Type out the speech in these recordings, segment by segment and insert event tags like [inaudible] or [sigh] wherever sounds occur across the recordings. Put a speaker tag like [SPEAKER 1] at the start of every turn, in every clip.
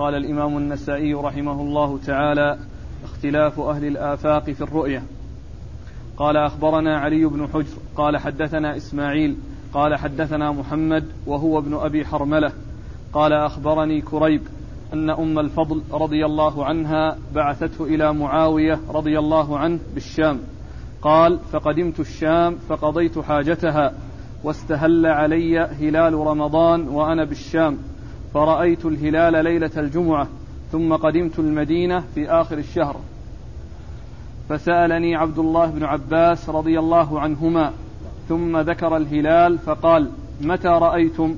[SPEAKER 1] قال الإمام النسائي رحمه الله تعالى اختلاف أهل الآفاق في الرؤية. قال أخبرنا علي بن حجر قال حدثنا إسماعيل قال حدثنا محمد وهو ابن أبي حرملة. قال أخبرني كريب أن أم الفضل رضي الله عنها بعثته إلى معاوية رضي الله عنه بالشام. قال فقدمت الشام فقضيت حاجتها واستهل علي هلال رمضان وأنا بالشام. فرأيت الهلال ليلة الجمعة ثم قدمت المدينة في آخر الشهر. فسألني عبد الله بن عباس رضي الله عنهما ثم ذكر الهلال فقال متى رأيتم؟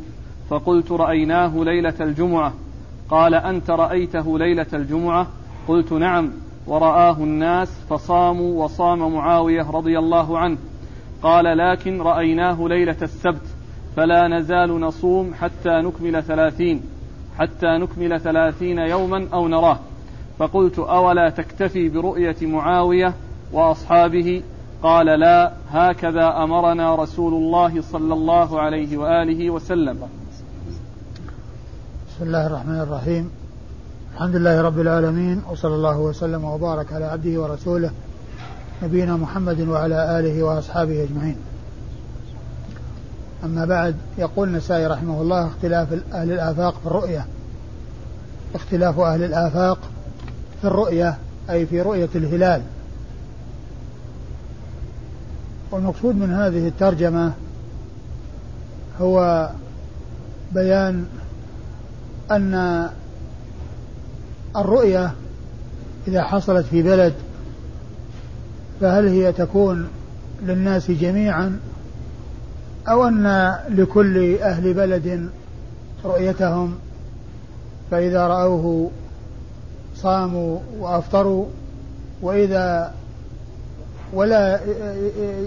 [SPEAKER 1] فقلت رأيناه ليلة الجمعة. قال أنت رأيته ليلة الجمعة؟ قلت نعم. ورآه الناس فصاموا وصام معاوية رضي الله عنه. قال لكن رأيناه ليلة السبت. فلا نزال نصوم حتى نكمل ثلاثين حتى نكمل ثلاثين يوما أو نراه. فقلت أولا تكتفي برؤية معاوية وأصحابه؟ قال لا هكذا أمرنا رسول الله صلى الله عليه وآله وسلم.
[SPEAKER 2] بسم الله الرحمن الرحيم. الحمد لله رب العالمين وصلى الله وسلم وبارك على عبده ورسوله نبينا محمد وعلى آله وأصحابه أجمعين. أما بعد يقول النسائي رحمه الله اختلاف أهل الآفاق في الرؤية. اختلاف أهل الآفاق في الرؤية أي في رؤية الهلال. والمقصود من هذه الترجمة هو بيان أن الرؤية إذا حصلت في بلد فهل هي تكون للناس جميعا أو أن لكل أهل بلد رؤيتهم فإذا رأوه صاموا وأفطروا وإذا ولا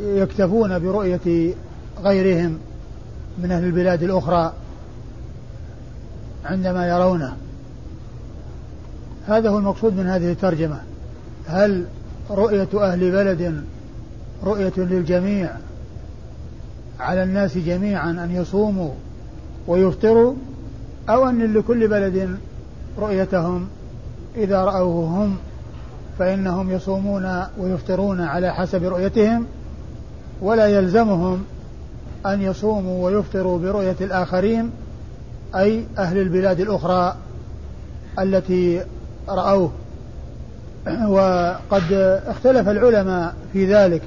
[SPEAKER 2] يكتفون برؤية غيرهم من أهل البلاد الأخرى عندما يرونه. هذا هو المقصود من هذه الترجمة. هل رؤية أهل بلد رؤية للجميع؟ على الناس جميعا أن يصوموا ويفطروا أو أن لكل بلد رؤيتهم. إذا رأوه هم فإنهم يصومون ويفطرون على حسب رؤيتهم ولا يلزمهم أن يصوموا ويفطروا برؤية الآخرين أي أهل البلاد الأخرى التي رأوه. وقد اختلف العلماء في ذلك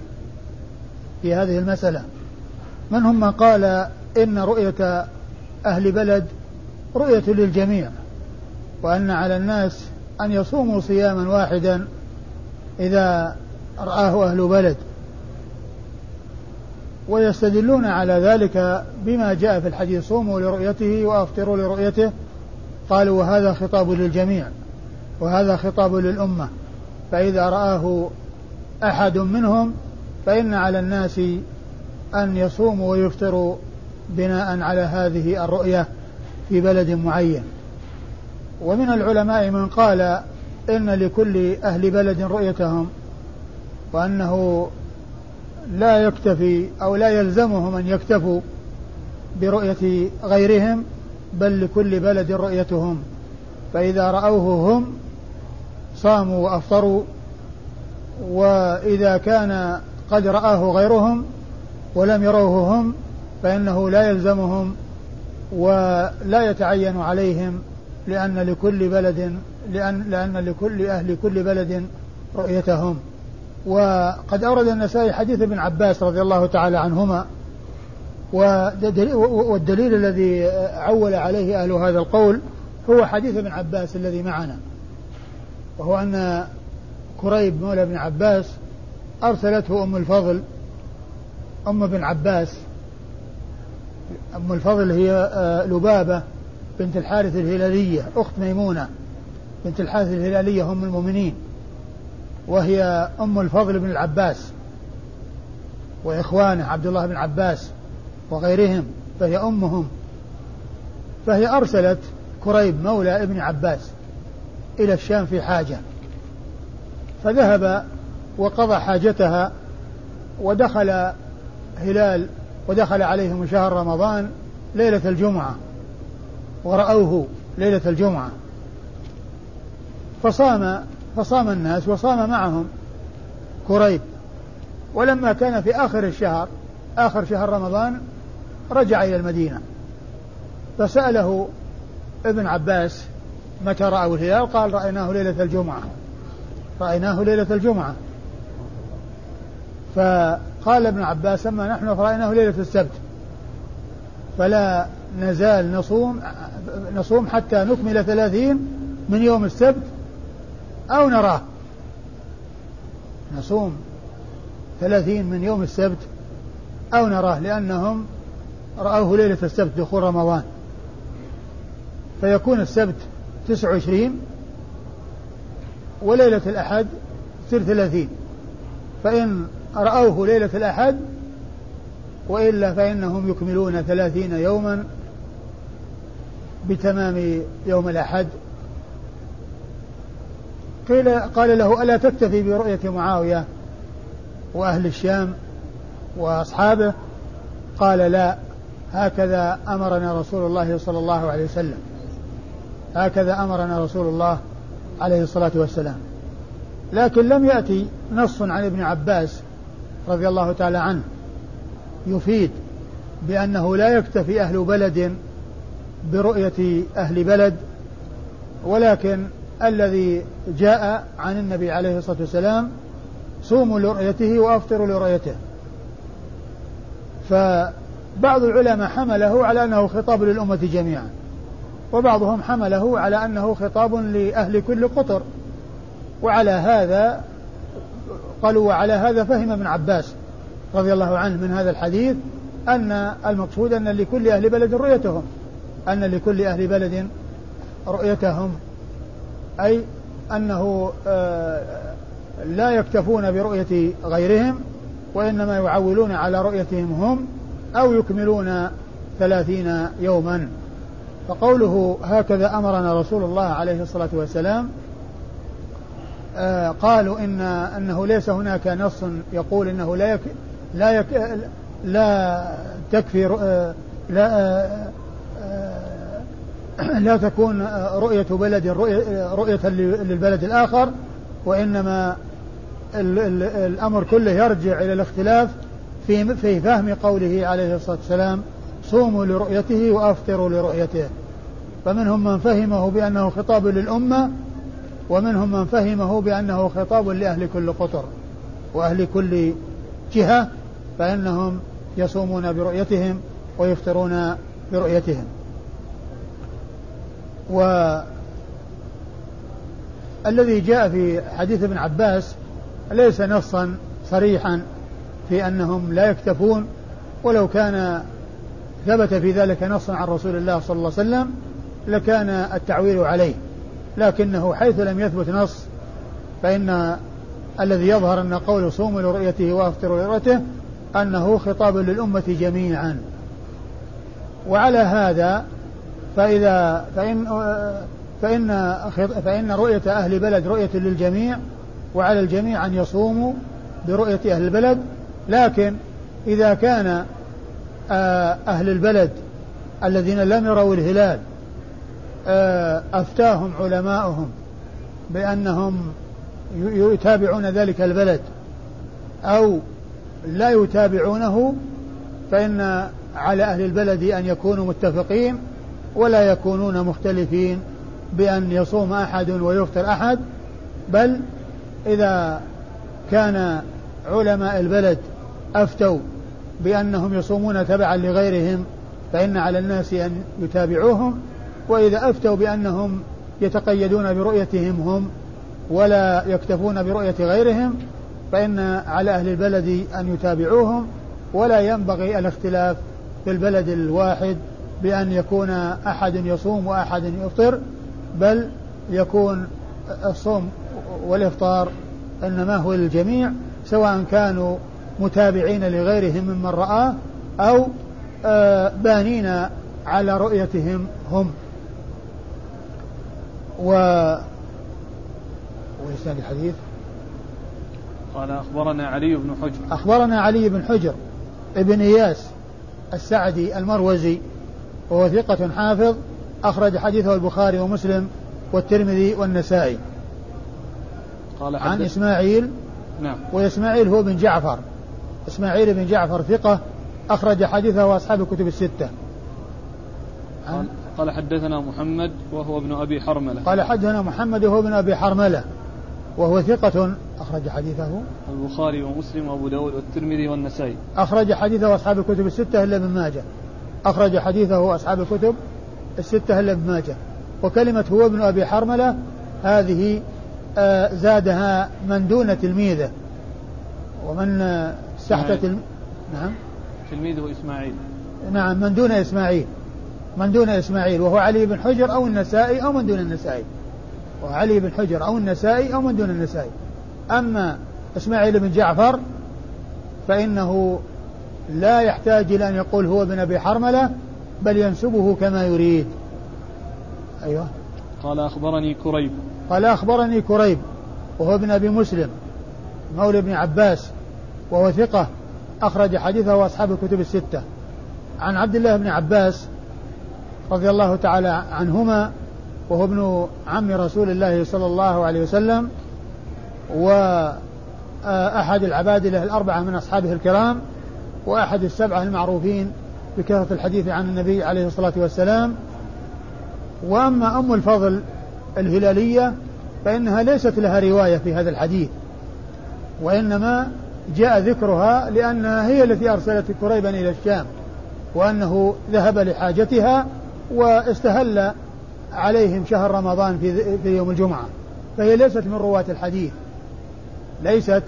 [SPEAKER 2] في هذه المسألة. منهم من قال إن رؤية أهل بلد رؤية للجميع وأن على الناس أن يصوموا صياما واحدا إذا رآه أهل بلد. ويستدلون على ذلك بما جاء في الحديث صوموا لرؤيته وأفطروا لرؤيته. قالوا وهذا خطاب للجميع وهذا خطاب للأمة فإذا رآه أحد منهم فإن على الناس أن يصوموا ويفطروا بناء على هذه الرؤية في بلد معين. ومن العلماء من قال إن لكل أهل بلد رؤيتهم وأنه لا يكتفي أو لا يلزمهم أن يكتفوا برؤية غيرهم بل لكل بلد رؤيتهم. فإذا رأوه هم صاموا وأفطروا وإذا كان قد رآه غيرهم ولم يروه هم فإنه لا يلزمهم ولا يتعين عليهم لأن لكل بلد لأن لأن لكل أهل كل بلد رؤيتهم. وقد أورد النسائي حديث ابن عباس رضي الله تعالى عنهما والدليل الذي عول عليه أهل هذا القول هو حديث ابن عباس الذي معنا وهو أن كريب مولى ابن عباس أرسلته أم الفضل أم ابن عباس. أم الفضل هي آه، لبابة بنت الحارث الهلالية أخت ميمونة بنت الحارث الهلالية أم المؤمنين. وهي أم الفضل بن العباس وإخوانه عبد الله بن عباس وغيرهم فهي أمهم. فهي أرسلت كريب مولى ابن عباس إلى الشام في حاجة. فذهب وقضى حاجتها ودخل هلال ودخل عليهم شهر رمضان ليلة الجمعة ورأوه ليلة الجمعة. فصام فصام الناس وصام معهم كريب. ولما كان في آخر الشهر آخر شهر رمضان رجع إلى المدينة. فسأله ابن عباس متى رأوا الهلال؟ قال رأيناه ليلة الجمعة. رأيناه ليلة الجمعة. فقال ابن عباس أما نحن فرأيناه ليلة السبت فلا نزال نصوم نصوم حتى نكمل ثلاثين من يوم السبت أو نراه. نصوم ثلاثين من يوم السبت أو نراه لأنهم رأوه ليلة السبت دخول رمضان. فيكون السبت تسع وعشرين وليلة الأحد تصير ثلاثين. فإن رأوه ليلة الأحد وإلا فإنهم يكملون ثلاثين يوما بتمام يوم الأحد. قيل قال له ألا تكتفي برؤية معاوية وأهل الشام وأصحابه؟ قال لا هكذا أمرنا رسول الله صلى الله عليه وسلم. هكذا أمرنا رسول الله عليه الصلاة والسلام. لكن لم يأتي نص عن ابن عباس رضي الله تعالى عنه يفيد بأنه لا يكتفي أهل بلد برؤية أهل بلد ولكن الذي جاء عن النبي عليه الصلاة والسلام صوموا لرؤيته وأفطروا لرؤيته. فبعض العلماء حمله على أنه خطاب للأمة جميعا وبعضهم حمله على أنه خطاب لأهل كل قطر وعلى هذا قالوا وعلى هذا فهم ابن عباس رضي الله عنه من هذا الحديث أن المقصود أن لكل أهل بلد رؤيتهم أن لكل أهل بلد رؤيتهم أي أنه آه، لا يكتفون برؤية غيرهم وإنما يعولون على رؤيتهم هم أو يكملون ثلاثين يوما. فقوله هكذا أمرنا رسول الله عليه الصلاة والسلام قالوا إن أنه ليس هناك نص يقول أنه لا يك لا يك لا تكفي آه لا آه, آه، لا تكون رؤية بلد رؤية للبلد الآخر وإنما الأمر كله يرجع إلى الاختلاف في في فهم قوله عليه الصلاة والسلام صوموا لرؤيته وأفطروا لرؤيته. فمنهم من فهمه بأنه خطاب للأمة ومنهم من فهمه بأنه خطاب لأهل كل قطر وأهل كل جهة فإنهم يصومون برؤيتهم ويفطرون برؤيتهم. والذي جاء في حديث ابن عباس ليس نصا صريحا في أنهم لا يكتفون ولو كان ثبت في ذلك نص عن رسول الله صلى الله عليه وسلم لكان التعويل عليه. لكنه حيث لم يثبت نص فإن الذي يظهر أن قول صوموا لرؤيته وأفطروا لرؤيته أنه خطاب للأمة جميعا. وعلى هذا فإذا فإن فإن فإن رؤية أهل بلد رؤية للجميع وعلى الجميع أن يصوموا برؤية أهل البلد. لكن إذا كان آه، أهل البلد الذين لم يروا الهلال أفتاهم علماؤهم بأنهم يتابعون ذلك البلد أو لا يتابعونه فإن على أهل البلد أن يكونوا متفقين ولا يكونون مختلفين بأن يصوم أحد ويفطر أحد بل إذا كان علماء البلد أفتوا بأنهم يصومون تبعا لغيرهم فإن على الناس أن يتابعوهم وإذا أفتوا بأنهم يتقيدون برؤيتهم هم ولا يكتفون برؤية غيرهم فإن على أهل البلد أن يتابعوهم ولا ينبغي الاختلاف في البلد الواحد بأن يكون أحد يصوم وأحد يفطر بل يكون الصوم والإفطار إنما هو للجميع سواء كانوا متابعين لغيرهم ممن رآه أو آه، بانين على رؤيتهم هم. و وإسناد الحديث؟
[SPEAKER 1] قال أخبرنا علي بن حجر.
[SPEAKER 2] أخبرنا علي بن حجر ابن إياس السعدي المروزي وهو ثقة حافظ أخرج حديثه البخاري ومسلم والترمذي والنسائي. قال عن إسماعيل نعم. وإسماعيل هو بن جعفر. إسماعيل بن جعفر ثقة أخرج حديثه أصحاب الكتب الستة.
[SPEAKER 1] قال, قال حدثنا محمد وهو ابن أبي حرملة.
[SPEAKER 2] قال حدثنا محمد وهو ابن أبي حرملة وهو ثقة أخرج حديثه.
[SPEAKER 1] البخاري ومسلم وأبو داود والترمذي والنسائي.
[SPEAKER 2] أخرج حديثه أصحاب الكتب الستة إلا ابن ماجه. أخرج حديثه أصحاب الكتب الستة إلا ابن ماجه. وكلمة هو ابن أبي حرملة هذه آه زادها من دون تلميذه. ومن آه تحت تلم...
[SPEAKER 1] نعم. تلميذه إسماعيل.
[SPEAKER 2] نعم من دون إسماعيل. من دون إسماعيل وهو علي بن حجر أو النسائي أو من دون النسائي. وعلي بن حجر أو النسائي أو من دون النسائي. أما إسماعيل بن جعفر فإنه لا يحتاج إلى أن يقول هو ابن أبي حرملة بل ينسبه كما يريد. أيوه.
[SPEAKER 1] قال أخبرني كريب.
[SPEAKER 2] قال أخبرني كريب وهو ابن أبي مسلم مولى ابن عباس وهو ثقة أخرج حديثه أصحاب الكتب الستة. عن عبد الله بن عباس رضي الله تعالى عنهما وهو ابن عم رسول الله صلى الله عليه وسلم وأحد العبادلة الأربعة من أصحابه الكرام وأحد السبعة المعروفين بكثرة الحديث عن النبي عليه الصلاة والسلام. وأما أم الفضل الهلالية فإنها ليست لها رواية في هذا الحديث وإنما جاء ذكرها لأنها هي التي أرسلت كريبا إلى الشام وأنه ذهب لحاجتها واستهل عليهم شهر رمضان في, في يوم الجمعة. فهي ليست من رواة الحديث. ليست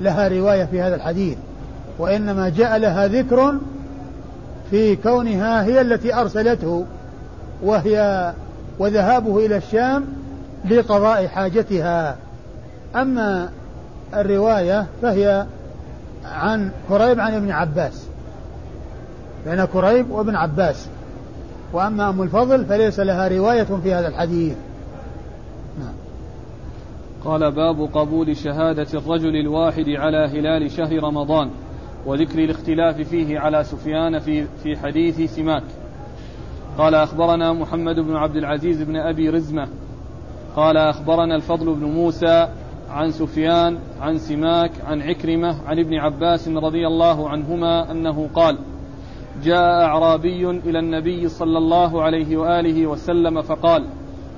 [SPEAKER 2] لها رواية في هذا الحديث. وإنما جاء لها ذكر في كونها هي التي أرسلته وهي وذهابه إلى الشام لقضاء حاجتها. أما الرواية فهي عن كريب عن ابن عباس. بين كريب وابن عباس. وأما أم الفضل فليس لها رواية في هذا الحديث.
[SPEAKER 1] نعم. قال باب قبول شهادة الرجل الواحد على هلال شهر رمضان وذكر الاختلاف فيه على سفيان في في حديث سماك. قال أخبرنا محمد بن عبد العزيز بن أبي رزمة. قال أخبرنا الفضل بن موسى عن سفيان عن سماك عن عكرمة عن ابن عباس رضي الله عنهما أنه قال جاء أعرابي إلى النبي صلى الله عليه وآله وسلم فقال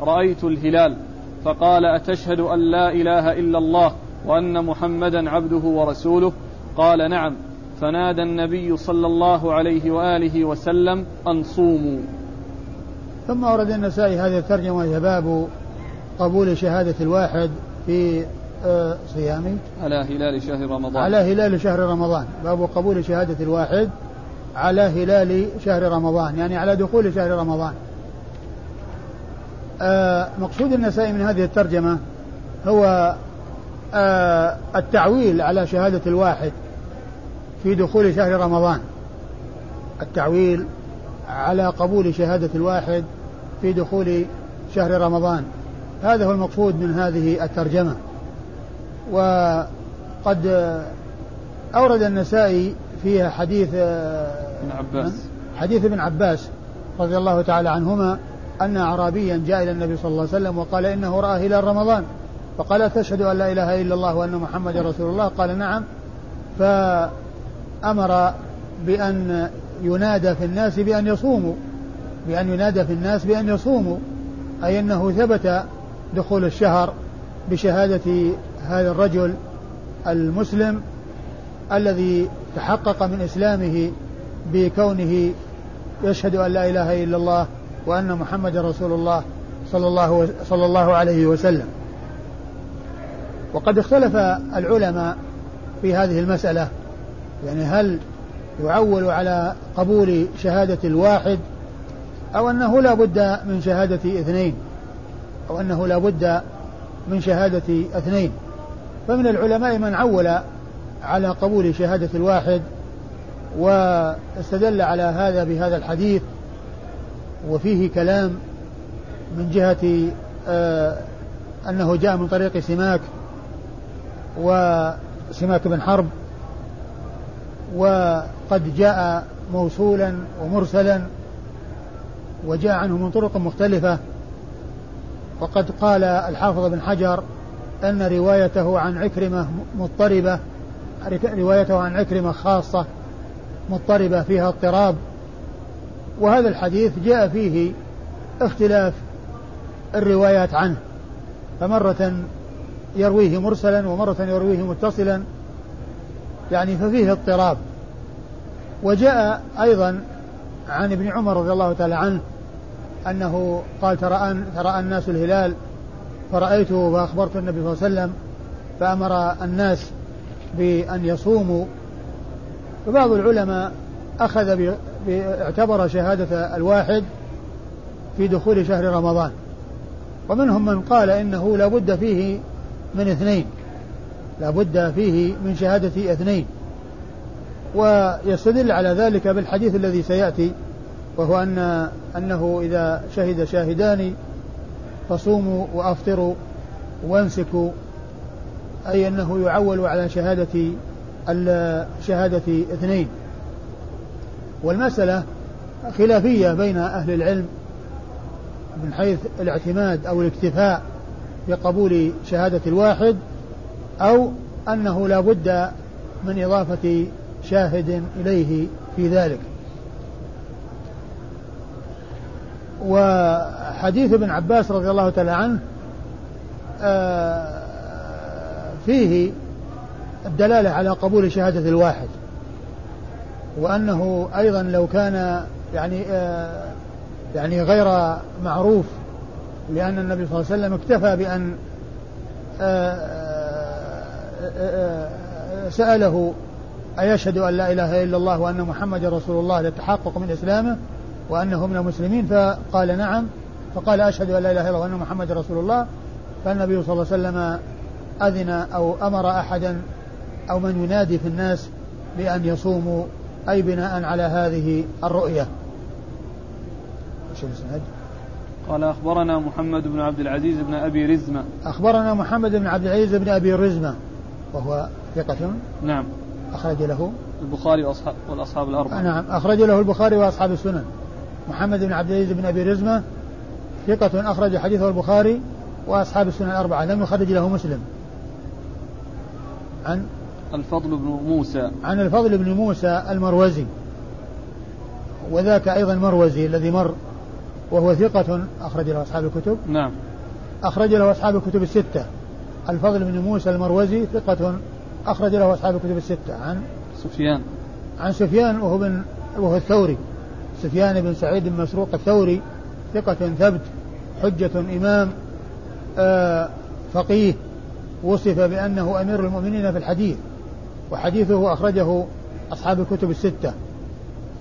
[SPEAKER 1] رأيت الهلال. فقال أتشهد أن لا إله إلا الله وأن محمدا عبده ورسوله؟ قال نعم. فنادى النبي صلى الله عليه وآله وسلم أن صوموا.
[SPEAKER 2] ثم ورد النسائي هذه الترجمة وهي باب قبول شهادة الواحد في آه، صيام
[SPEAKER 1] على هلال شهر رمضان.
[SPEAKER 2] على هلال شهر رمضان. باب قبول شهادة الواحد على هلال شهر رمضان يعني على دخول شهر رمضان. آه مقصود النسائي من هذه الترجمة هو آه التعويل على شهادة الواحد في دخول شهر رمضان. التعويل على قبول شهادة الواحد في دخول شهر رمضان. هذا هو المقصود من هذه الترجمة. وقد أورد النسائي فيها حديث
[SPEAKER 1] ابن عباس.
[SPEAKER 2] حديث ابن عباس رضي الله تعالى عنهما أن أعرابيا جاء إلى النبي صلى الله عليه وسلم وقال إنه رأى هلال رمضان. فقال تشهد أن لا إله إلا الله وأن محمد رسول الله؟ قال نعم. فأمر بأن ينادى في الناس بأن يصوموا. بأن ينادى في الناس بأن يصوموا. أي أنه ثبت دخول الشهر بشهادة هذا الرجل المسلم الذي تحقق من إسلامه بكونه يشهد أن لا إله إلا الله وأن محمد رسول الله صلى الله, صلى الله عليه وسلم. وقد اختلف العلماء في هذه المسألة. يعني هل يعول على قبول شهادة الواحد أو أنه لا بد من شهادة اثنين؟ أو أنه لا بد من شهادة اثنين؟ فمن العلماء من عول على قبول شهادة الواحد واستدل على هذا بهذا الحديث وفيه كلام من جهة آه أنه جاء من طريق سماك وسماك بن حرب وقد جاء موصولا ومرسلا وجاء عنه من طرق مختلفة. وقد قال الحافظ بن حجر أن روايته عن عكرمة مضطربة روايته عن عكرمة خاصة. مضطربة فيها اضطراب وهذا الحديث جاء فيه اختلاف الروايات عنه فمرة يرويه مرسلا ومرة يرويه متصلا يعني ففيه اضطراب. وجاء أيضا عن ابن عمر رضي الله تعالى عنه أنه قال ترى ترى الناس الهلال فرأيته فأخبرت النبي صلى الله عليه وسلم فأمر الناس بأن يصوموا وبعض العلماء أخذ اعتبر شهادة الواحد في دخول شهر رمضان. ومنهم من قال إنه لا بد فيه من اثنين. لا بد فيه من شهادة اثنين. ويستدل على ذلك بالحديث الذي سيأتي وهو أن أنه إذا شهد شاهدان فصوموا وأفطروا وامسكوا أي أنه يعول على شهادة شهادة اثنين. والمسألة خلافية بين أهل العلم من حيث الاعتماد أو الاكتفاء بقبول شهادة الواحد أو أنه لا بد من إضافة شاهد إليه في ذلك. وحديث ابن عباس رضي الله تعالى عنه آه، فيه الدلالة على قبول شهادة الواحد. وأنه أيضا لو كان يعني آه، يعني غير معروف لأن النبي صلى الله عليه وسلم اكتفى بأن آه، سأله أيشهد أن لا إله إلا الله وأن محمد رسول الله للتحقق من إسلامه وأنه من المسلمين فقال نعم. فقال أشهد أن لا إله إلا الله وأن محمد رسول الله. فالنبي صلى الله عليه وسلم أذن أو أمر أحدا أو من ينادي في الناس بأن يصوموا أي بناء على هذه الرؤية.
[SPEAKER 1] قال أخبرنا محمد بن عبد العزيز بن أبي رزمة.
[SPEAKER 2] أخبرنا محمد بن عبد العزيز بن أبي رزمة وهو ثقة.
[SPEAKER 1] نعم.
[SPEAKER 2] أخرج له.
[SPEAKER 1] البخاري وأصحاب والأصحاب الأربعة.
[SPEAKER 2] نعم. أخرج له البخاري وأصحاب السنن. محمد بن عبد العزيز بن أبي رزمة ثقة أخرج حديثه البخاري وأصحاب السنن الأربعة. لم يخرج له مسلم. عن
[SPEAKER 1] الفضل بن موسى.
[SPEAKER 2] عن الفضل بن موسى المروزي. وذاك أيضا مروزي الذي مر وهو ثقة أخرج له أصحاب الكتب.
[SPEAKER 1] نعم.
[SPEAKER 2] أخرج له أصحاب الكتب الستة. الفضل بن موسى المروزي ثقة أخرج له أصحاب الكتب الستة. عن
[SPEAKER 1] سفيان.
[SPEAKER 2] عن سفيان وهو بن وهو الثوري. سفيان بن سعيد بن مسروق الثوري ثقة ثبت حجة إمام آه فقيه. وصف بأنه أمير المؤمنين في الحديث. وحديثه أخرجه أصحاب الكتب الستة.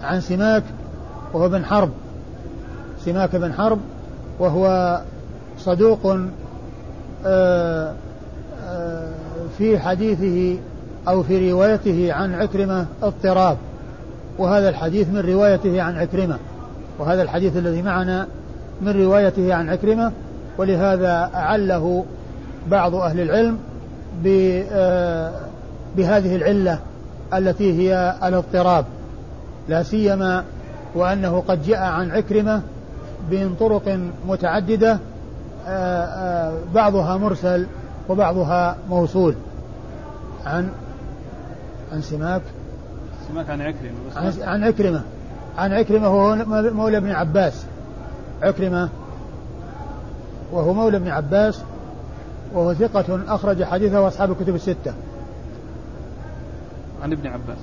[SPEAKER 2] عن سماك وهو بن حرب. سماك بن حرب وهو صدوق آه آه في حديثه أو في روايته عن عكرمة اضطراب. وهذا الحديث من روايته عن عكرمة. وهذا الحديث الذي معنا من روايته عن عكرمة. ولهذا أعله بعض أهل العلم آه، بهذه العلة التي هي الاضطراب لا سيما وأنه قد جاء عن عكرمة من طرق متعددة آه، آه، بعضها مرسل وبعضها موصول. عن عن سماك؟
[SPEAKER 1] سماك عن عكرمة
[SPEAKER 2] عن, عن عكرمة. عن عكرمة هو مولى ابن عباس. عكرمة وهو مولى ابن عباس وهو ثقة أخرج حديثه أصحاب الكتب الستة.
[SPEAKER 1] عن ابن عباس.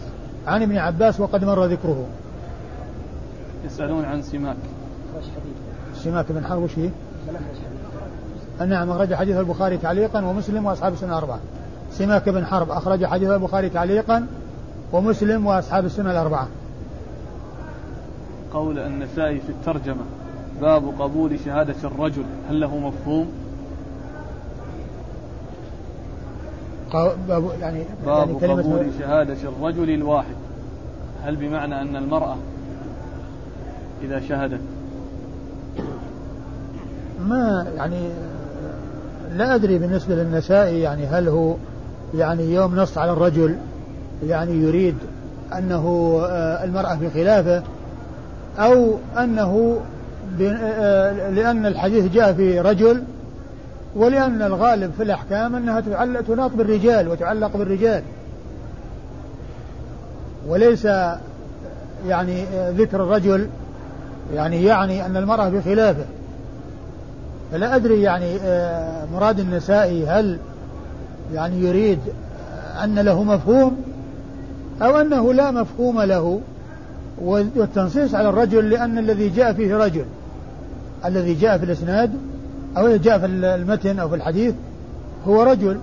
[SPEAKER 2] عن ابن عباس وقد مر ذكره.
[SPEAKER 1] يسألون عن سماك.
[SPEAKER 2] سماك بن حرب وش فيه؟ نعم أخرج حديث البخاري تعليقا ومسلم وأصحاب السنة الأربعة سماك بن حرب أخرج حديث البخاري تعليقا ومسلم وأصحاب السنة الأربعة.
[SPEAKER 1] قول النسائي في الترجمة باب قبول شهادة الرجل هل له مفهوم؟
[SPEAKER 2] باب يعني
[SPEAKER 1] باب
[SPEAKER 2] يعني
[SPEAKER 1] كلمة قبول شهادة الرجل الواحد. هل بمعنى أن المرأة إذا شهدت؟
[SPEAKER 2] ما يعني لا أدري بالنسبة للنسائي يعني هل هو يعني يوم نص على الرجل يعني يريد أنه آه، المرأة في خلافه أو أنه آه، لأن الحديث جاء في رجل ولأن الغالب في الأحكام أنها تناط بالرجال وتعلق بالرجال. وليس يعني ذكر الرجل يعني يعني أن المرأة بخلافه. فلا أدري يعني آه، مراد النسائي هل يعني يريد أن له مفهوم أو أنه لا مفهوم له والتنصيص على الرجل لأن الذي جاء فيه رجل الذي جاء في الإسناد أو جاء في المتن أو في الحديث هو رجل.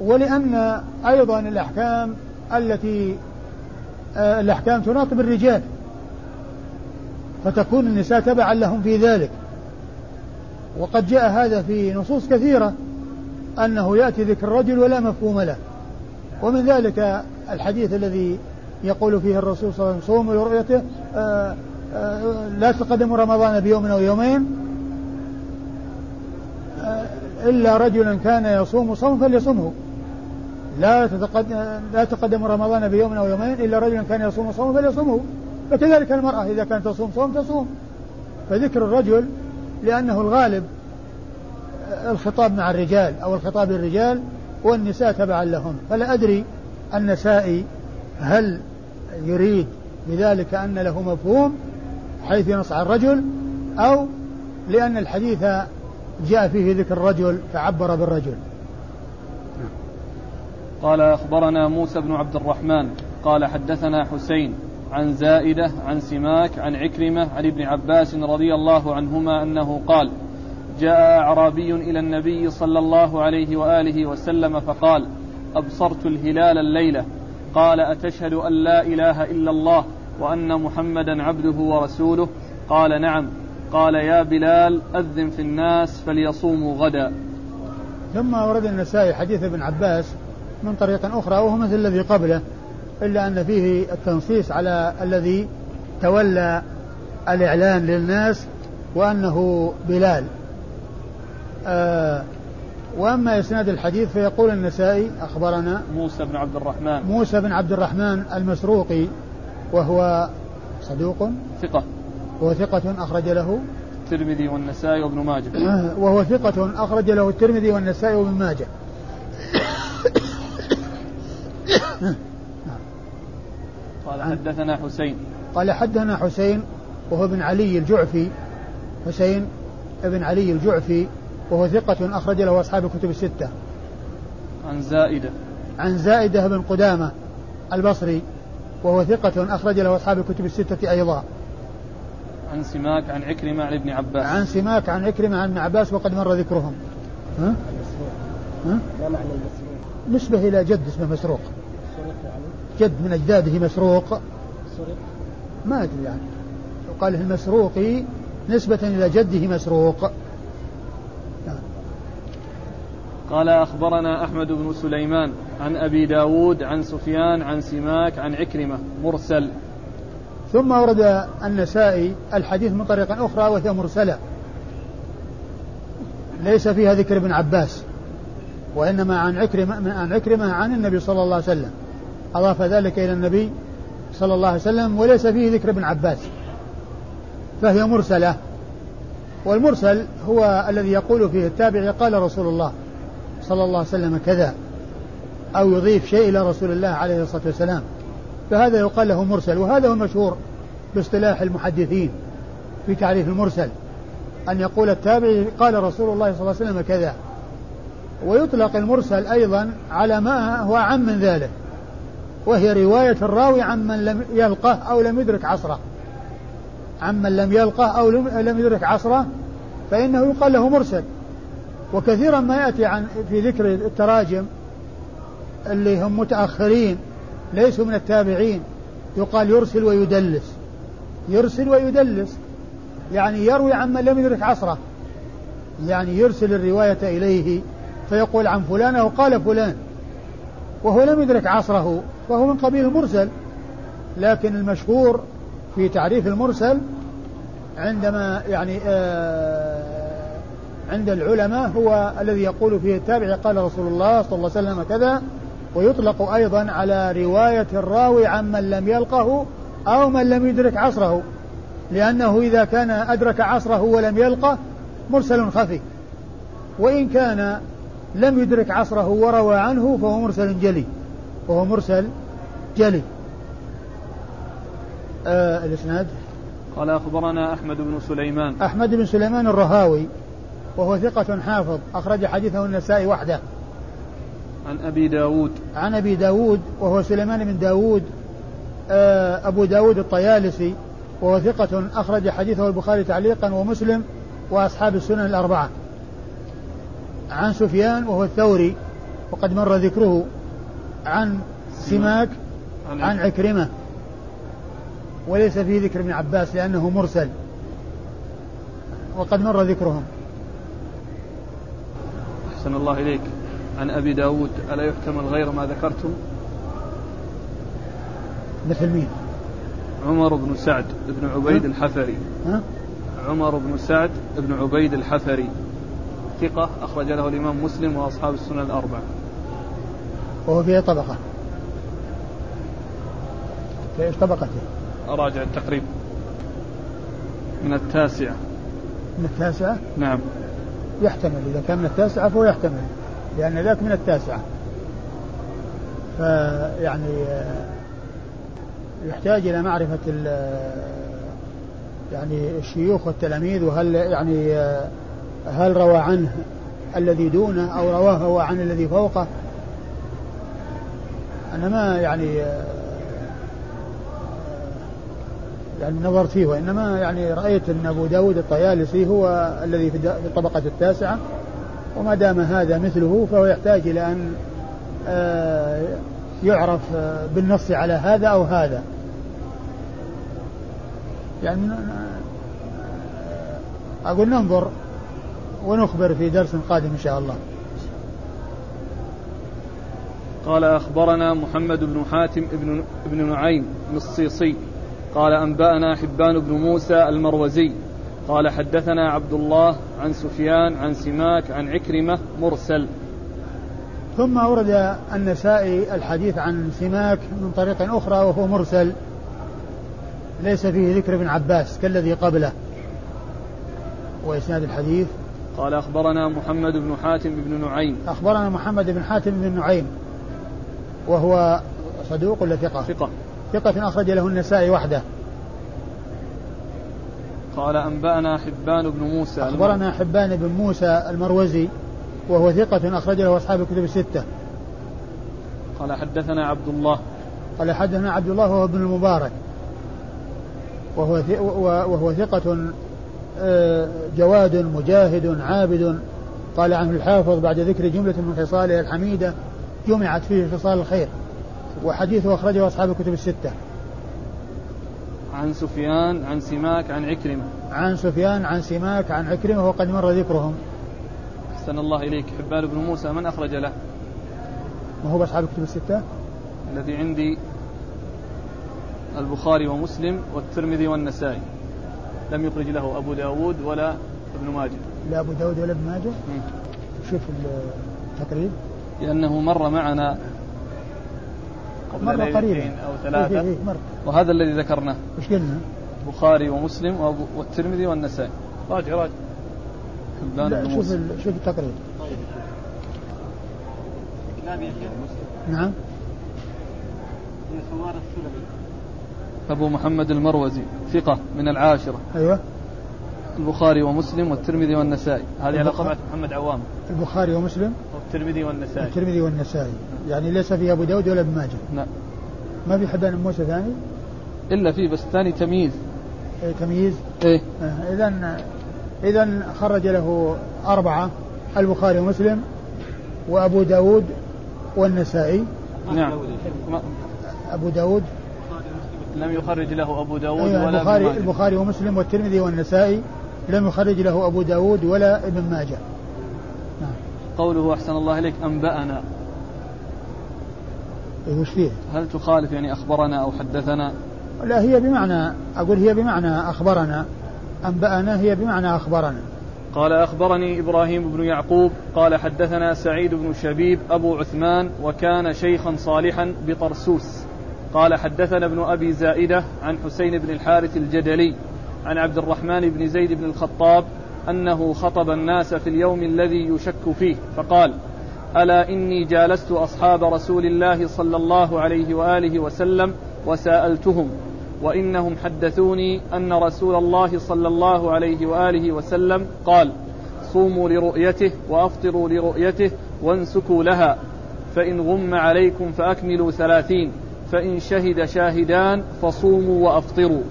[SPEAKER 2] ولأن أيضا الأحكام التي آه، الأحكام تناط بالرجال فتكون النساء تبعا لهم في ذلك. وقد جاء هذا في نصوص كثيرة أنه يأتي ذكر الرجل ولا مفهوم له. ومن ذلك الحديث الذي يقول فيه الرسول صلى الله عليه وسلم صوموا لرؤيته آه، آه، لا تقدموا رمضان بيوم أو يومين. إلا رجلا كان يصوم صوم فليصمه لا تتقدم لا تقدم رمضان بيوم أو يومين إلا رجلا كان يصوم صوم فليصومه. فكذلك المرأة إذا كانت تصوم صوم تصوم. فذكر الرجل لأنه الغالب الخطاب مع الرجال أو الخطاب للرجال والنساء تبعا لهم. فلا أدري النسائي هل يريد بذلك أن له مفهوم حيث ينص على الرجل أو لأن الحديث جاء فيه ذكر الرجل فعبر بالرجل.
[SPEAKER 1] قال أخبرنا موسى بن عبد الرحمن قال حدثنا حسين عن زائدة عن سماك عن عكرمة عن ابن عباس رضي الله عنهما أنه قال جاء أعرابي إلى النبي صلى الله عليه وآله وسلم فقال أبصرت الهلال الليلة. قال أتشهد أن لا إله إلا الله وأن محمدا عبده ورسوله؟ قال نعم. قال يا بلال أذن في الناس فليصوموا غدا.
[SPEAKER 2] ثم ورد النسائي حديث ابن عباس من طريق أخرى وهو مثل الذي قبله إلا أن فيه التنصيص على الذي تولى الإعلان للناس وأنه بلال. آه وأما إسناد الحديث فيقول النسائي أخبرنا
[SPEAKER 1] موسى بن عبد الرحمن.
[SPEAKER 2] موسى بن عبد الرحمن المسروقي وهو صدوق
[SPEAKER 1] ثقة.
[SPEAKER 2] وهو ثقة أخرج له
[SPEAKER 1] الترمذي والنسائي وابن ماجه. [coughs]
[SPEAKER 2] وهو ثقة أخرج له الترمذي والنسائي وابن ماجه. [coughs]
[SPEAKER 1] قال حدثنا حسين.
[SPEAKER 2] قال حدثنا حسين وهو ابن علي الجعفي. حسين ابن علي الجعفي وهو ثقة أخرج له أصحاب الكتب الستة.
[SPEAKER 1] عن زائدة.
[SPEAKER 2] عن زائدة بن قدامة البصري وهو ثقة أخرج له أصحاب الكتب الستة أيضا.
[SPEAKER 1] عن سماك عن عكرمة عن ابن عباس.
[SPEAKER 2] عن سماك عن عكرمة عن ابن عباس وقد مر ذكرهم. ها؟ ها؟ ما معنى نسبة إلى جد اسمه مسروق. جد من أجداده مسروق. ما أدري يعني. يقال المسروقي نسبة إلى جده مسروق.
[SPEAKER 1] قال أخبرنا أحمد بن سليمان عن أبي داود عن سفيان عن سماك عن عكرمة مرسل.
[SPEAKER 2] ثم ورد النسائي الحديث من طريق أخرى وهي مرسلة. ليس فيها ذكر ابن عباس وإنما عن عكرمة عن عكرمة عن النبي صلى الله عليه وسلم. أضاف ذلك إلى النبي صلى الله عليه وسلم وليس فيه ذكر ابن عباس. فهي مرسلة. والمرسل هو الذي يقول فيه التابع قال رسول الله صلى الله عليه وسلم كذا أو يضيف شيء إلى رسول الله عليه الصلاة والسلام. فهذا يقال له مرسل وهذا هو المشهور باصطلاح المحدثين في تعريف المرسل أن يقول التابعي قال رسول الله صلى الله عليه وسلم كذا. ويطلق المرسل أيضا على ما هو عم من ذلك وهي رواية الراوي عمن لم يلقه أو لم يدرك عصره. عمن لم يلقه أو لم يدرك عصره فإنه يقال له مرسل. وكثيرا ما يأتي عن في ذكر التراجم اللي هم متأخرين ليسوا من التابعين. يقال يرسل ويدلس. يرسل ويدلس. يعني يروي عمن لم يدرك عصره. يعني يرسل الرواية إليه فيقول عن فلان أو قال فلان. وهو لم يدرك عصره. فهو من قبيل المرسل. لكن المشهور في تعريف المرسل عندما يعني آه عند العلماء هو الذي يقول فيه التابع قال رسول الله صلى الله عليه وسلم كذا ويطلق أيضا على رواية الراوي عمن لم يلقه أو من لم يدرك عصره لأنه إذا كان أدرك عصره ولم يلقه مرسل خفي وإن كان لم يدرك عصره وروى عنه فهو مرسل جلي وهو مرسل جلي. آه الإسناد؟
[SPEAKER 1] قال أخبرنا أحمد بن سليمان.
[SPEAKER 2] أحمد بن سليمان الرهاوي وهو ثقة حافظ أخرج حديثه النسائي وحده.
[SPEAKER 1] عن أبي داود.
[SPEAKER 2] عن أبي داود وهو سليمان بن داود آه، أبو داود الطيالسي وهو ثقة أخرج حديثه البخاري تعليقا ومسلم وأصحاب السنن الأربعة. عن سفيان وهو الثوري وقد مر ذكره عن سماك عن عكرمة. وليس فيه ذكر ابن عباس لأنه مرسل. وقد مر ذكرهم.
[SPEAKER 1] أحسن الله إليك. عن أبي داود ألا يحتمل غير ما ذكرتم؟
[SPEAKER 2] مثل مين؟
[SPEAKER 1] عمر بن سعد بن عبيد الحفري.
[SPEAKER 2] ها؟
[SPEAKER 1] عمر بن سعد بن عبيد الحفري. ثقة أخرج له الإمام مسلم وأصحاب السنن الأربعة.
[SPEAKER 2] وهو في طبقة. في إيش طبقته؟
[SPEAKER 1] أراجع التقريب. من التاسعة.
[SPEAKER 2] من التاسعة؟
[SPEAKER 1] نعم.
[SPEAKER 2] يحتمل. إذا كان من التاسعة فهو يحتمل. لأن ذاك من التاسعة. فيعني يحتاج إلى معرفة يعني الشيوخ والتلاميذ وهل يعني هل روى عنه الذي دونه أو رواه هو عن الذي فوقه. أنا ما يعني يعني نظرت فيه وإنما يعني رأيت أن أبو داود الطيالسي هو الذي في الطبقة التاسعة. وما دام هذا مثله فهو يحتاج إلى أن آه، يعرف آه، بالنص على هذا أو هذا. يعني أقول ننظر ونخبر في درس قادم إن شاء الله.
[SPEAKER 1] قال أخبرنا محمد بن حاتم بن, ابن نعيم الصيصي. قال أنبأنا حبان بن موسى المروزي. قال حدثنا عبد الله عن سفيان عن سماك عن عكرمة مرسل.
[SPEAKER 2] ثم أورد النسائي الحديث عن سماك من طريق أخرى وهو مرسل. ليس فيه ذكر ابن عباس كالذي قبله. وإسناد الحديث؟
[SPEAKER 1] قال أخبرنا محمد بن حاتم بن نعيم.
[SPEAKER 2] أخبرنا محمد بن حاتم بن نعيم. وهو صدوق ولا ثقة؟
[SPEAKER 1] ثقة.
[SPEAKER 2] ثقة أخرج له النسائي وحده.
[SPEAKER 1] قال أنبأنا حبان بن موسى.
[SPEAKER 2] أخبرنا حبان بن موسى المروزي وهو ثقة أخرج له أصحاب الكتب الستة.
[SPEAKER 1] قال حدثنا عبد الله.
[SPEAKER 2] قال حدثنا عبد الله وهو ابن المبارك. وهو وهو ثقة آه، جواد مجاهد عابد. قال عنه الحافظ بعد ذكر جملة من خصاله الحميدة جمعت فيه خصال الخير. وحديثه أخرجه أصحاب الكتب الستة.
[SPEAKER 1] عن سفيان عن سماك عن عكرمة.
[SPEAKER 2] عن سفيان عن سماك عن عكرمة وقد مر ذكرهم.
[SPEAKER 1] أحسن الله إليك. حبان بن موسى من أخرج له؟
[SPEAKER 2] ما هو أصحاب الكتب الستة؟
[SPEAKER 1] الذي عندي البخاري ومسلم والترمذي والنسائي. لم يخرج له أبو داود ولا ابن ماجه.
[SPEAKER 2] لا أبو داود ولا ابن ماجه؟ شوف التقريب.
[SPEAKER 1] لأنه مر معنا
[SPEAKER 2] مرة قريبا
[SPEAKER 1] أو ثلاثة. إيه إيه مر. وهذا الذي ذكرناه.
[SPEAKER 2] إيش قلنا؟
[SPEAKER 1] البخاري ومسلم والترمذي والنسائي. راجع راجع.
[SPEAKER 2] لا شوف شوف التقريب نعم.
[SPEAKER 1] أبو محمد المروزي ثقة من العاشرة.
[SPEAKER 2] أيوة.
[SPEAKER 1] البخاري ومسلم والترمذي والنسائي. هذه على طبعة محمد عوام.
[SPEAKER 2] البخاري ومسلم؟
[SPEAKER 1] والترمذي والنسائي.
[SPEAKER 2] الترمذي والنسائي. يعني ليس في أبو داود ولا ابن ماجه؟
[SPEAKER 1] نعم.
[SPEAKER 2] ما في حبان موسى ثاني؟
[SPEAKER 1] إلا في بس ثاني تمييز.
[SPEAKER 2] إيه تمييز؟
[SPEAKER 1] إيه.
[SPEAKER 2] إذا آه إذا خرج له أربعة البخاري ومسلم وأبو داود والنسائي.
[SPEAKER 1] نعم.
[SPEAKER 2] أبو داود.
[SPEAKER 1] لم يخرج له أبو داود
[SPEAKER 2] أيوة
[SPEAKER 1] ولا
[SPEAKER 2] البخاري, البخاري ومسلم والترمذي والنسائي. لم يخرج له أبو داود ولا ابن ماجه
[SPEAKER 1] نعم. قوله أحسن الله إليك أنبأنا
[SPEAKER 2] إيه وش فيه؟
[SPEAKER 1] هل تخالف يعني أخبرنا أو حدثنا؟
[SPEAKER 2] لا هي بمعنى أقول هي بمعنى أخبرنا أنبأنا هي بمعنى أخبرنا
[SPEAKER 1] قال أخبرني إبراهيم بن يعقوب قال حدثنا سعيد بن شبيب أبو عثمان وكان شيخا صالحا بطرسوس قال حدثنا ابن أبي زائدة عن حسين بن الحارث الجدلي عن عبد الرحمن بن زيد بن الخطاب أنه خطب الناس في اليوم الذي يشك فيه فقال ألا إني جالست أصحاب رسول الله صلى الله عليه وآله وسلم وسألتهم وإنهم حدثوني أن رسول الله صلى الله عليه وآله وسلم قال صوموا لرؤيته وأفطروا لرؤيته وانسكوا لها فإن غم عليكم فأكملوا ثلاثين فإن شهد شاهدان فصوموا وأفطروا.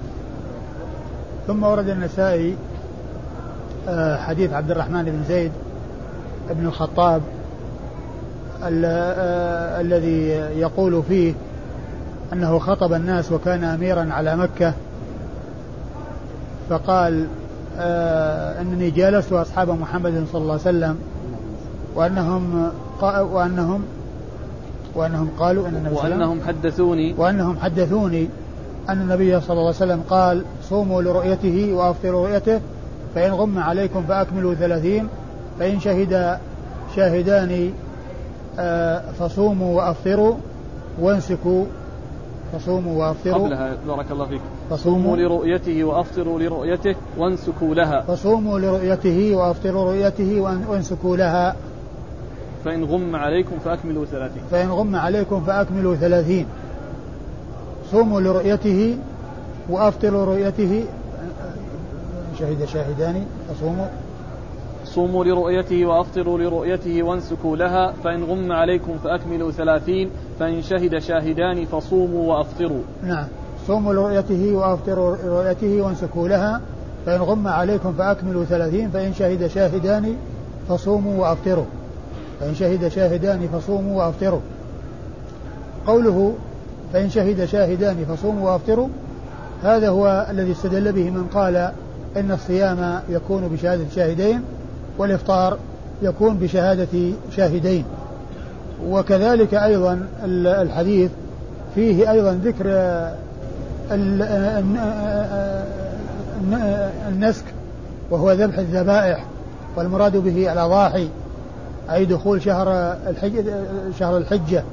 [SPEAKER 2] ثم ورد النسائي آه، حديث عبد الرحمن بن زيد بن الخطاب آه، الذي يقول فيه أنه خطب الناس وكان أميرا على مكة فقال آه أنني جالست أصحاب محمد صلى الله عليه وسلم وأنهم وأنهم وأنهم قالوا أن
[SPEAKER 1] وأنهم حدثوني.
[SPEAKER 2] وأنهم حدثوني أن النبي صلى الله عليه وسلم قال صوموا لرؤيته وأفطروا رؤيته فإن غم عليكم فأكملوا ثلاثين فإن شهد شاهدان آه، فصوموا وأفطروا وانسكوا فصوموا وأفطروا
[SPEAKER 1] قبلها. بارك الله فيك. فصوموا لرؤيته وأفطروا لرؤيته وانسكوا لها.
[SPEAKER 2] فصوموا لرؤيته وأفطروا رؤيته وانسكوا لها.
[SPEAKER 1] فإن غم عليكم فأكملوا ثلاثين.
[SPEAKER 2] فإن غم عليكم فأكملوا ثلاثين. صوموا لرؤيته وأفطروا رؤيته شهد شاهدان فصوموا.
[SPEAKER 1] صوموا لرؤيته وأفطروا لرؤيته وانسكوا لها فإن غم عليكم فأكملوا ثلاثين فإن شهد شاهدان فصوموا وأفطروا.
[SPEAKER 2] نعم. صوموا لرؤيته وأفطروا لرؤيته وانسكوا لها فإن غم عليكم فأكملوا ثلاثين فإن شهد شاهدان فصوموا وأفطروا. فإن شهد شاهدان فصوموا وأفطروا. قوله فإن شهد شاهدان فصوموا وأفطروا. هذا هو الذي استدل به من قال إن الصيام يكون بشهادة شاهدين والإفطار يكون بشهادة شاهدين. وكذلك أيضا الحديث فيه أيضا ذكر النسك وهو ذبح الذبائح والمراد به الأضاحي أي دخول شهر الحجة شهر الحجة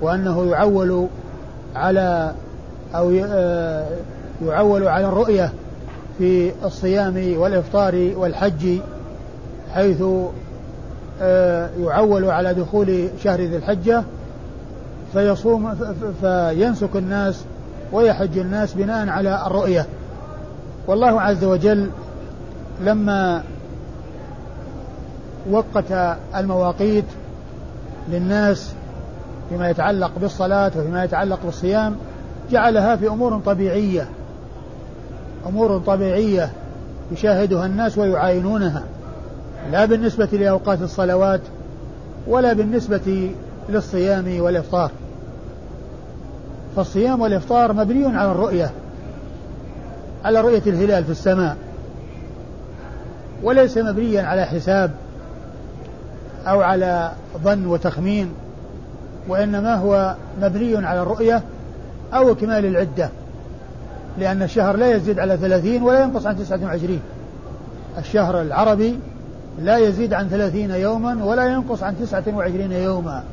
[SPEAKER 2] وأنه يعول على أو يعول على الرؤية في الصيام والإفطار والحج حيث آه، يعول على دخول شهر ذي الحجة فيصوم فينسك الناس ويحج الناس بناء على الرؤية. والله عز وجل لما وقت المواقيت للناس فيما يتعلق بالصلاة وفيما يتعلق بالصيام جعلها في أمور طبيعية أمور طبيعية يشاهدها الناس ويعاينونها لا بالنسبة لأوقات الصلوات ولا بالنسبة للصيام والإفطار. فالصيام والإفطار مبني على الرؤية على رؤية الهلال في السماء وليس مبنيا على حساب أو على ظن وتخمين. وإنما هو مبني على الرؤية أو إكمال العدة لأن الشهر لا يزيد على ثلاثين ولا ينقص عن تسعة وعشرين. الشهر العربي لا يزيد عن ثلاثين يوما ولا ينقص عن تسعة وعشرين يوما.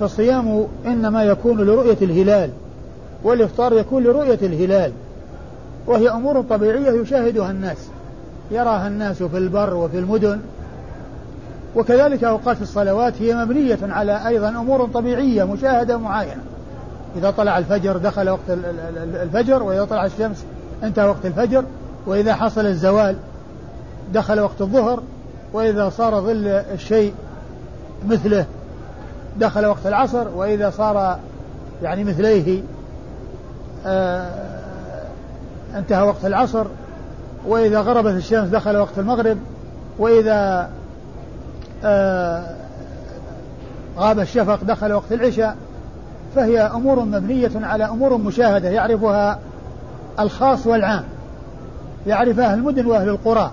[SPEAKER 2] فالصيام إنما يكون لرؤية الهلال والإفطار يكون لرؤية الهلال وهي أمور طبيعية يشاهدها الناس يراها الناس في البر وفي المدن. وكذلك أوقات الصلوات هي مبنية على أيضا أمور طبيعية مشاهدة معاينة إذا طلع الفجر دخل وقت الفجر وإذا طلع الشمس انتهى وقت الفجر وإذا حصل الزوال دخل وقت الظهر وإذا صار ظل الشيء مثله دخل وقت العصر وإذا صار يعني مثليه آه انتهى وقت العصر وإذا غربت الشمس دخل وقت المغرب وإذا غاب الشفق دخل وقت العشاء فهي أمور مبنية على أمور مشاهدة يعرفها الخاص والعام يعرف أهل المدن وأهل القرى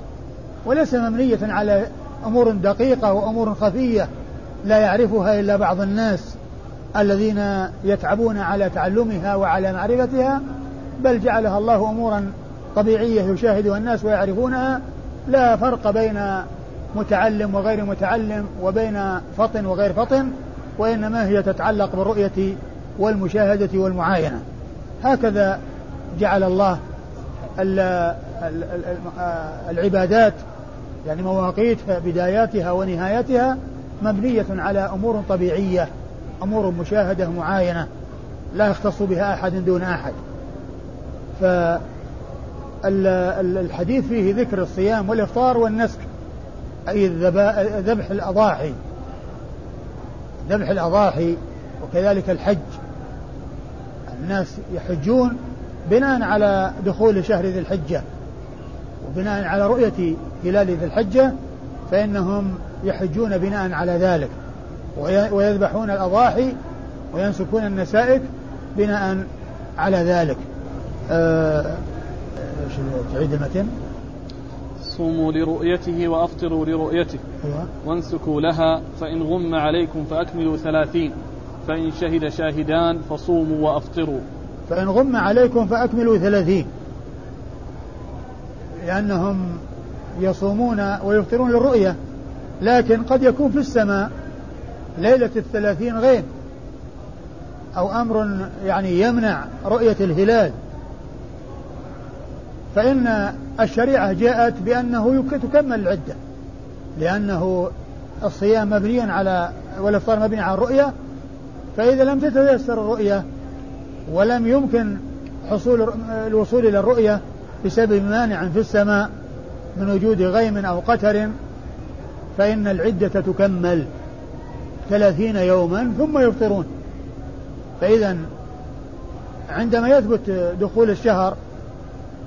[SPEAKER 2] وليس مبنية على أمور دقيقة وأمور خفية لا يعرفها إلا بعض الناس الذين يتعبون على تعلمها وعلى معرفتها بل جعلها الله أمورا طبيعية يشاهدها الناس ويعرفونها لا فرق بين متعلم وغير متعلم وبين فطن وغير فطن وإنما هي تتعلق بالرؤية والمشاهدة والمعاينة. هكذا جعل الله العبادات يعني مواقيت بداياتها ونهايتها مبنية على أمور طبيعية أمور مشاهدة معاينة لا يختص بها أحد دون أحد. فالحديث فيه ذكر الصيام والإفطار والنسك أي ذبح الأضاحي. ذبح الأضاحي وكذلك الحج. الناس يحجون بناء على دخول شهر ذي الحجة. وبناء على رؤية هلال ذي الحجة فإنهم يحجون بناء على ذلك. ويذبحون الأضاحي وينسكون النسائك بناء على ذلك. أه تعيد المتن؟
[SPEAKER 1] صوموا لرؤيته وأفطروا لرؤيته أيوة. وانسكوا لها فإن غم عليكم فأكملوا ثلاثين فإن شهد شاهدان فصوموا وأفطروا.
[SPEAKER 2] فإن غم عليكم فأكملوا ثلاثين. لأنهم يصومون ويفطرون للرؤية لكن قد يكون في السماء ليلة الثلاثين غيم أو أمر يعني يمنع رؤية الهلال. فإن الشريعة جاءت بأنه تكمل العدة لأنه الصيام مبني على والإفطار مبني على الرؤية فإذا لم تتيسر الرؤية ولم يمكن حصول الوصول إلى الرؤية بسبب مانع في السماء من وجود غيم أو قتر فإن العدة تكمل ثلاثين يوما ثم يفطرون. فإذا عندما يثبت دخول الشهر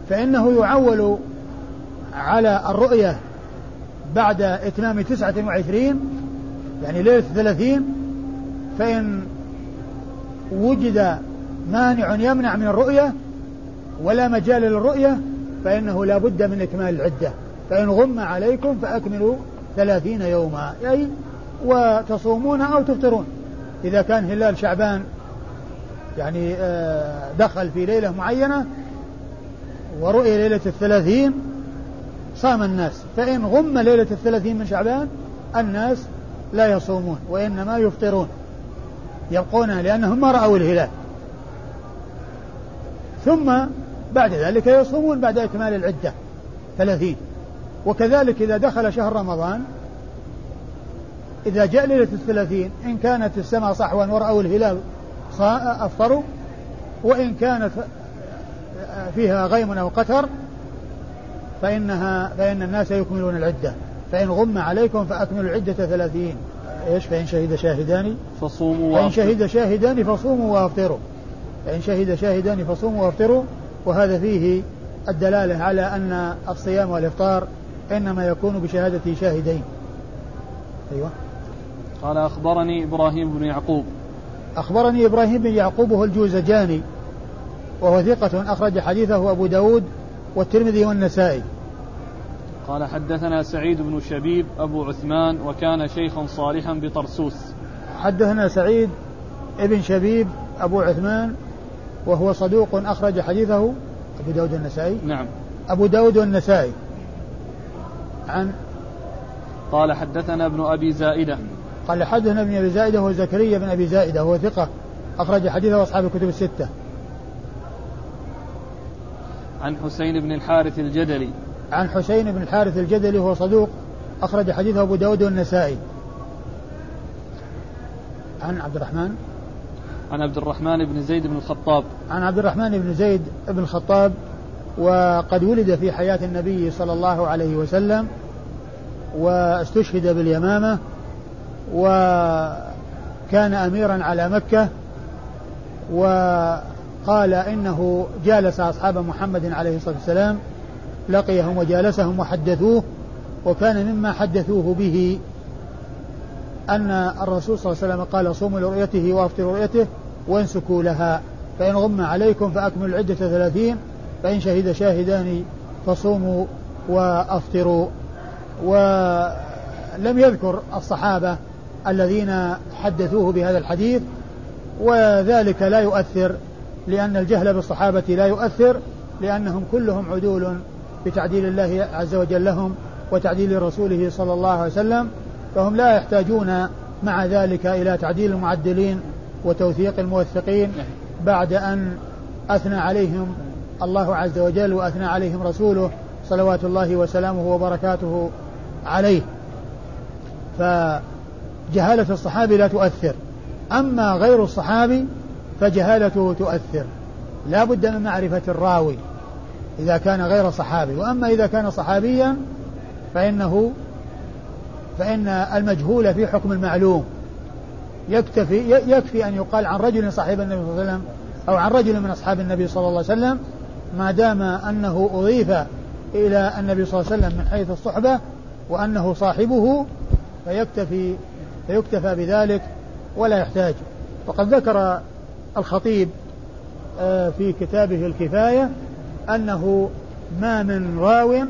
[SPEAKER 2] فإنه يعول على الرؤية بعد إتمام تسعة وعشرين يعني ليلة ثلاثين فإن وجد مانع يمنع من الرؤية ولا مجال للرؤية فإنه لا بد من إكمال العدة. فإن غم عليكم فأكملوا ثلاثين يوما أي وتصومون أو تفطرون. إذا كان هلال شعبان يعني آه، دخل في ليلة معينة ورؤي ليلة الثلاثين صام الناس. فإن غم ليلة الثلاثين من شعبان الناس لا يصومون وإنما يفطرون. يبقون لأنهم ما رأوا الهلال. ثم بعد ذلك يصومون بعد إكمال العدة ثلاثين. وكذلك إذا دخل شهر رمضان إذا جاء ليلة الثلاثين إن كانت السماء صحوا ورأوا الهلال أفطروا وإن كانت فيها غيم أو قتر فإنها فإن الناس يكملون العدة. فإن غم عليكم فأكملوا العدة ثلاثين. إيش؟ فإن شهد شاهدان
[SPEAKER 1] فصوموا
[SPEAKER 2] فإن شهد شاهدان فصوموا وأفطروا. فإن شهد شاهدان فصوموا وأفطروا. وهذا فيه الدلالة على أن الصيام والإفطار إنما يكون بشهادة شاهدين. أيوة.
[SPEAKER 1] قال أخبرني إبراهيم بن يعقوب.
[SPEAKER 2] أخبرني إبراهيم بن يعقوب هو الجوزجاني. وهو ثقة أخرج حديثه أبو داود والترمذي والنسائي.
[SPEAKER 1] قال حدثنا سعيد بن شبيب أبو عثمان وكان شيخا صالحا بطرسوس.
[SPEAKER 2] حدثنا سعيد ابن شبيب أبو عثمان وهو صدوق أخرج حديثه أبو داود النسائي
[SPEAKER 1] نعم.
[SPEAKER 2] أبو داود والنسائي. عن
[SPEAKER 1] قال حدثنا ابن أبي زائدة.
[SPEAKER 2] قال حدثنا ابن أبي زائدة هو زكريا بن أبي زائدة هو ثقة أخرج حديثه أصحاب الكتب الستة.
[SPEAKER 1] عن حسين بن الحارث الجدلي.
[SPEAKER 2] عن حسين بن الحارث الجدلي هو صدوق أخرج حديثه أبو داود والنسائي. عن عبد الرحمن؟
[SPEAKER 1] عن عبد الرحمن بن زيد بن الخطاب.
[SPEAKER 2] عن عبد الرحمن بن زيد بن الخطاب وقد ولد في حياة النبي صلى الله عليه وسلم واستشهد باليمامة وكان أميرا على مكة وقال إنه جالس أصحاب محمد عليه الصلاة والسلام لقيهم وجالسهم وحدثوه وكان مما حدثوه به أن الرسول صلى الله عليه وسلم قال صوموا لرؤيته وأفطروا رؤيته وانسكوا لها فإن غم عليكم فأكملوا العدة ثلاثين فإن شهد شاهدان فصوموا وأفطروا. ولم يذكر الصحابة الذين حدثوه بهذا الحديث وذلك لا يؤثر لأن الجهل بالصحابة لا يؤثر لأنهم كلهم عدول بتعديل الله عز وجل لهم وتعديل رسوله صلى الله عليه وسلم فهم لا يحتاجون مع ذلك إلى تعديل المعدلين وتوثيق الموثقين بعد أن أثنى عليهم الله عز وجل وأثنى عليهم رسوله صلوات الله وسلامه وبركاته عليه. فجهالة الصحابي لا تؤثر. أما غير الصحابي فجهالته تؤثر. لا بد من معرفة الراوي إذا كان غير صحابي. وأما إذا كان صحابيا فإنه فإن المجهول في حكم المعلوم. يكتفي يكفي أن يقال عن رجل صاحب النبي صلى الله عليه وسلم أو عن رجل من أصحاب النبي صلى الله عليه وسلم ما دام أنه أضيف إلى النبي صلى الله عليه وسلم من حيث الصحبة وأنه صاحبه فيكتفي فيكتفى بذلك ولا يحتاج. وقد ذكر الخطيب آه، في كتابه الكفاية أنه ما من راو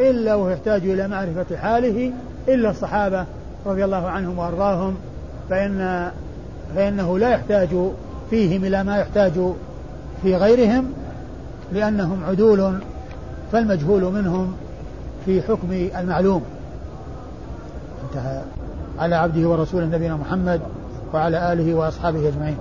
[SPEAKER 2] إلا وهو يحتاج إلى معرفة حاله إلا الصحابة رضي الله عنهم وأرضاهم فإن فإنه لا يحتاج فيهم إلى ما يحتاج في غيرهم لأنهم عدول فالمجهول منهم في حكم المعلوم. انتهى. على عبده ورسوله نبينا محمد وعلى آله وأصحابه أجمعين.